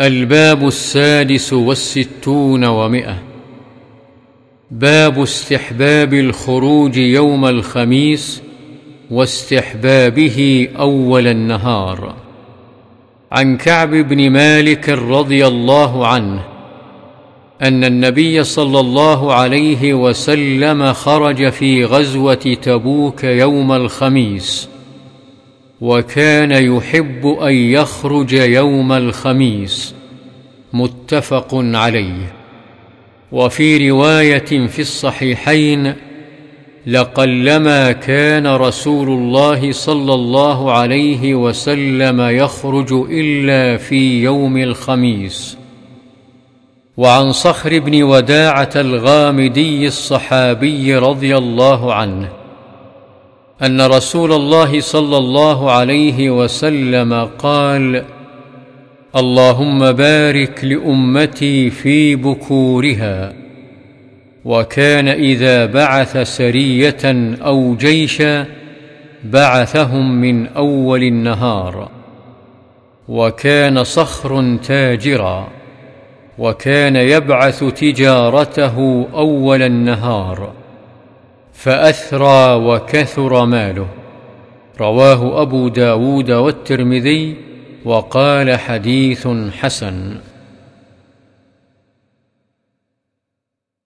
الباب السادس والستون ومئة. باب استحباب الخروج يوم الخميس واستحبابه أول النهار. عن كعب بن مالك رضي الله عنه أن النبي صلى الله عليه وسلم خرج في غزوة تبوك يوم الخميس. وكان يحب أن يخرج يوم الخميس. متفق عليه. وفي رواية في الصحيحين لقلما كان رسول الله صلى الله عليه وسلم يخرج إلا في يوم الخميس. وعن صخر بن وداعة الغامدي الصحابي رضي الله عنه أن رسول الله صلى الله عليه وسلم قال اللهم بارك لأمتي في بكورها وكان إذا بعث سرية أو جيشا بعثهم من أول النهار وكان صخر تاجرا وكان يبعث تجارته أول النهار. فأثرى وكثر ماله. رواه أبو داود والترمذي وقال حديث حسن.